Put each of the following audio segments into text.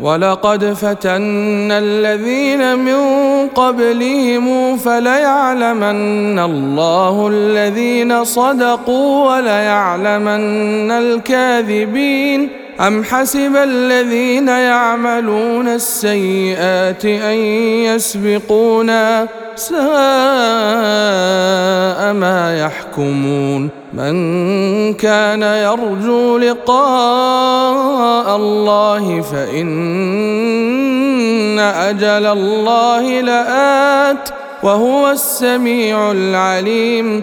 ولقد فتنا الذين من قبلهم فليعلمن الله الذين صدقوا وليعلمن الكاذبين أم حسب الذين يعملون السيئات أن يسبقونا ساء ما يحكمون من كان يرجو لقاء الله فإن أجل الله لآت وهو السميع العليم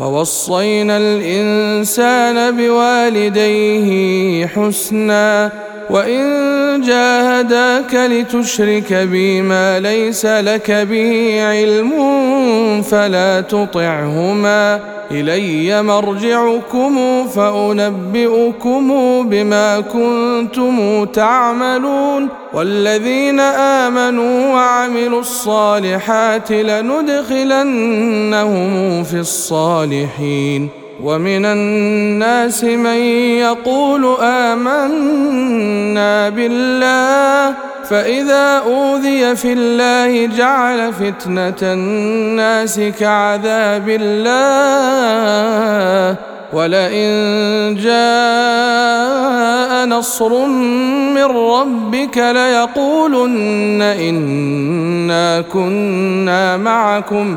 ووصينا الإنسان بوالديه حسنا وإن جاهداك لتشرك بي ما ليس لك به علم فلا تطعهما إلي مرجعكم فأنبئكم بما كنتم تعملون والذين آمنوا وعملوا الصالحات لندخلنهم في الصالحين ومن الناس من يقول آمنا بالله فإذا أوذي في الله جعل فتنة الناس كعذاب الله. ولئن جاء نصر من ربك ليقولن إنا كنا معكم.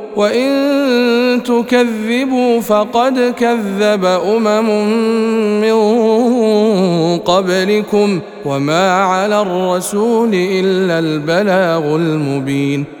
وإن تكذبوا فقد كذب أمم من قبلكم وما على الرسول إلا البلاغ المبين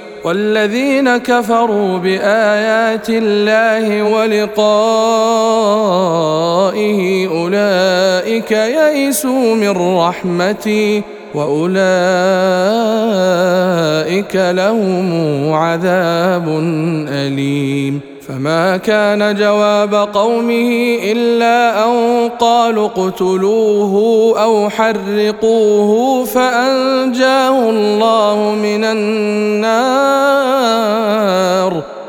والذين كفروا بآيات الله ولقائه أولئك يئسوا من رحمتي وأولئك لهم عذاب أليم. فما كان جواب قومه إلا أن قالوا اقتلوه أو حرقوه فأنجاه الله من النار.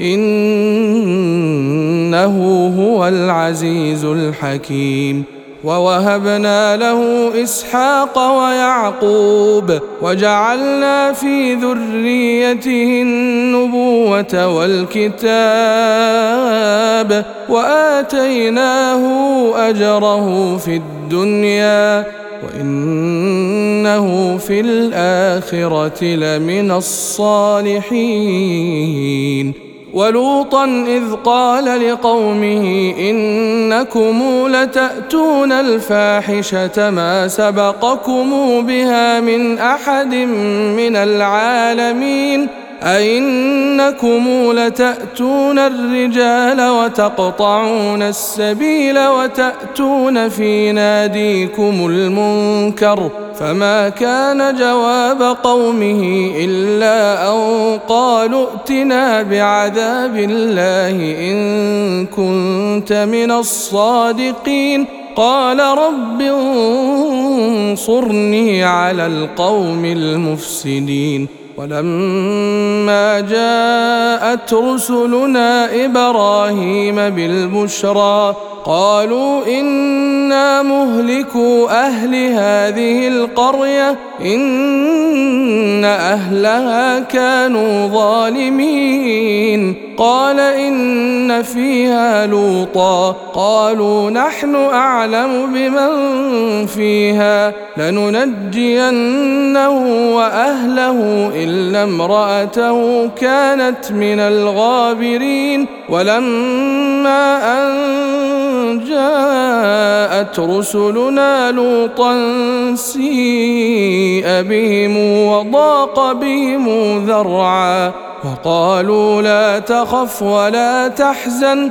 إنه هو العزيز الحكيم. ووهبنا له إسحاق ويعقوب وجعلنا في ذريته النبوة والكتاب وآتيناه أجره في الدنيا وإنه في الآخرة لمن الصالحين. ولوطا إذ قال لقومه إنكم لتأتون الفاحشة ما سبقكم بها من أحد من العالمين أئنكم لتأتون الرجال وتقطعون السبيل وتأتون في ناديكم المنكر فما كان جواب قومه إلا أن قالوا ائتنا بعذاب الله إن كنت من الصادقين. قال رب انصرني على القوم المفسدين. ولما جاءت رسلنا إبراهيم بالبشرى قالوا إنا مهلكو أهل هذه القرية إن أهلها كانوا ظالمين. قال إن فيها لوطا قالوا نحن أعلم بمن فيها لننجينه وأهله إلا امرأته كانت من الغابرين. ولما ان جاءت رسلنا لوطا سيء بهم وضاق بهم ذرعا وقالوا لا تخف ولا تحزن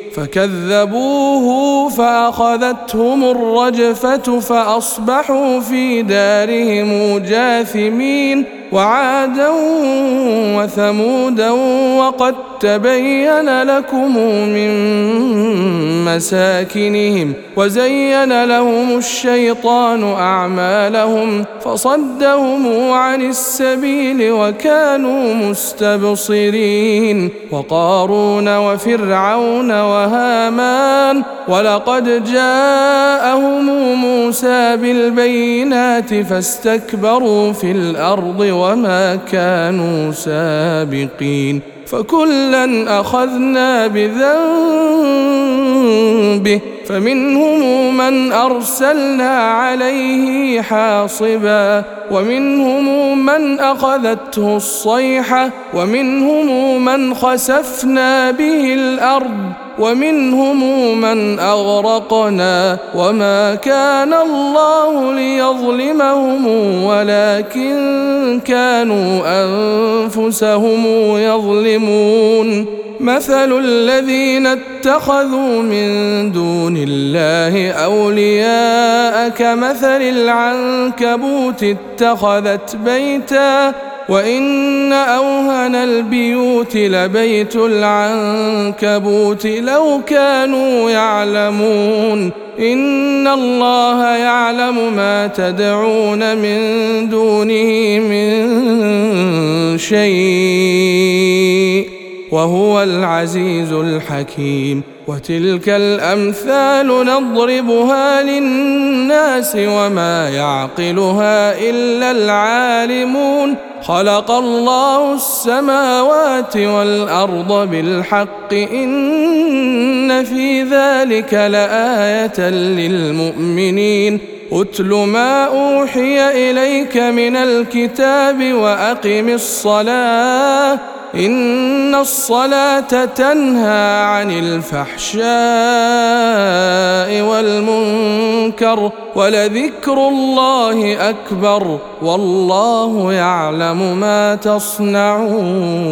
فكذبوه فأخذتهم الرجفة فأصبحوا في دارهم جاثمين وعادا وثمودا وقد تبين لكم من مساكنهم وزين لهم الشيطان أعمالهم فصدهم عن السبيل وكانوا مستبصرين وقارون وفرعون وهامان ولقد جاءهم موسى بالبينات فاستكبروا في الأرض وما كانوا سابقين فكلا أخذنا بذنبه فمنهم من أرسلنا عليه حاصبا ومنهم من أخذته الصيحة ومنهم من خسفنا به الأرض ومنهم من أغرقنا وما كان الله ليظلمهم ولكن كانوا أنفسهم يظلمون مثل الذين اتخذوا من دون الله أولياء كمثل العنكبوت اتخذت بيتا وإن أوهن البيوت لبيت العنكبوت لو كانوا يعلمون إن الله يعلم ما تدعون من دونه من شيء وهو العزيز الحكيم. وتلك الأمثال نضربها للناس وما يعقلها إلا العالمون. خلق الله السماوات والأرض بالحق. إن في ذلك لآية للمؤمنين. اتل ما أوحي إليك من الكتاب وأقم الصلاة. إن الصلاة تنهى عن الفحشاء والمنكر ولذكر الله أكبر والله يعلم ما تصنعون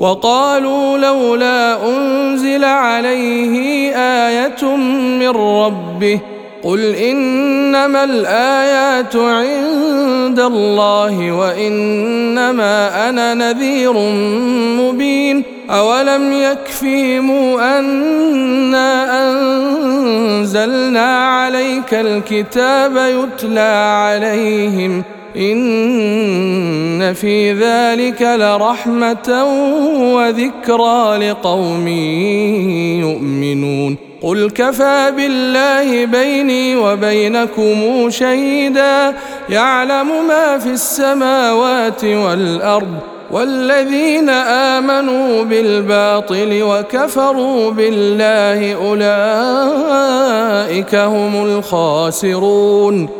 وقالوا لولا أنزل عليه آية من ربه قل إنما الآيات عند الله وإنما أنا نذير مبين أولم يكفهم أنا أنزلنا عليك الكتاب يتلى عليهم إن في ذلك لرحمة وذكرى لقوم يؤمنون. قل كفى بالله بيني وبينكم شهيدا. يعلم ما في السماوات والأرض والذين آمنوا بالباطل وكفروا بالله أولئك هم الخاسرون.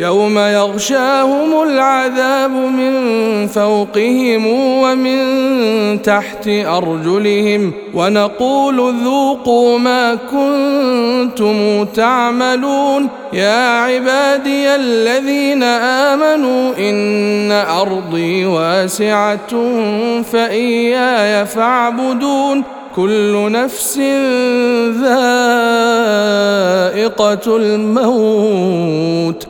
يوم يغشاهم العذاب من فوقهم ومن تحت أرجلهم ونقول ذوقوا ما كنتم تعملون يا عبادي الذين آمنوا إن أرضي واسعة فإياي فاعبدون كل نفس ذائقة الموت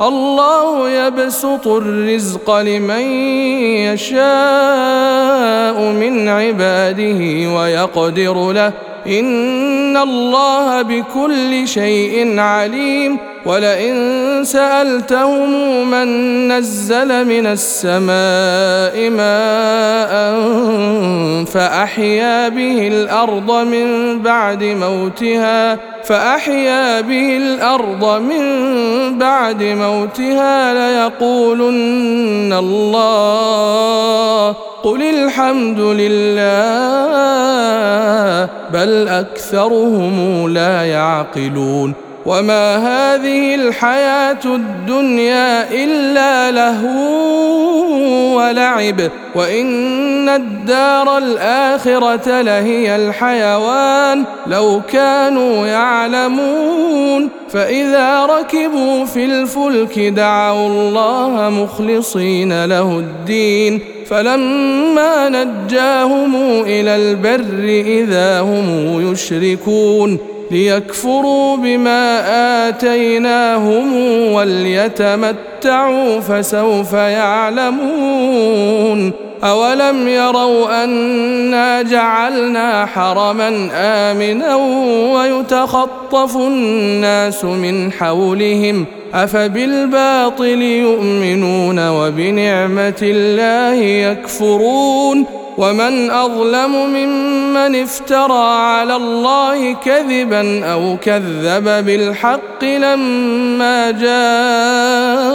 الله يبسط الرزق لمن يشاء من عباده ويقدر له ان الله بكل شيء عليم ولئن سالتهم من نزل من السماء ماء فاحيا به الأرض من بعد موتها فاحيا به الأرض من بعد موتها ليقولن الله قل الحمد لله بل أكثرهم لا يعقلون. وما هذه الحياة الدنيا إلا لهو ولعب وإن الدار الآخرة لهي الحيوان. لو كانوا يعلمون فإذا ركبوا في الفلك دعوا الله مخلصين له الدين. فلما نجاهم إلى البر إذا هم يشركون ليكفروا بما آتيناهم وليتمتعوا فسوف يعلمون أولم يروا أنا جعلنا حرما آمنا ويتخطف الناس من حولهم أفبالباطل يؤمنون وبنعمة الله يكفرون ومن أظلم ممن افترى على الله كذبا أو كذب بالحق لما جاءه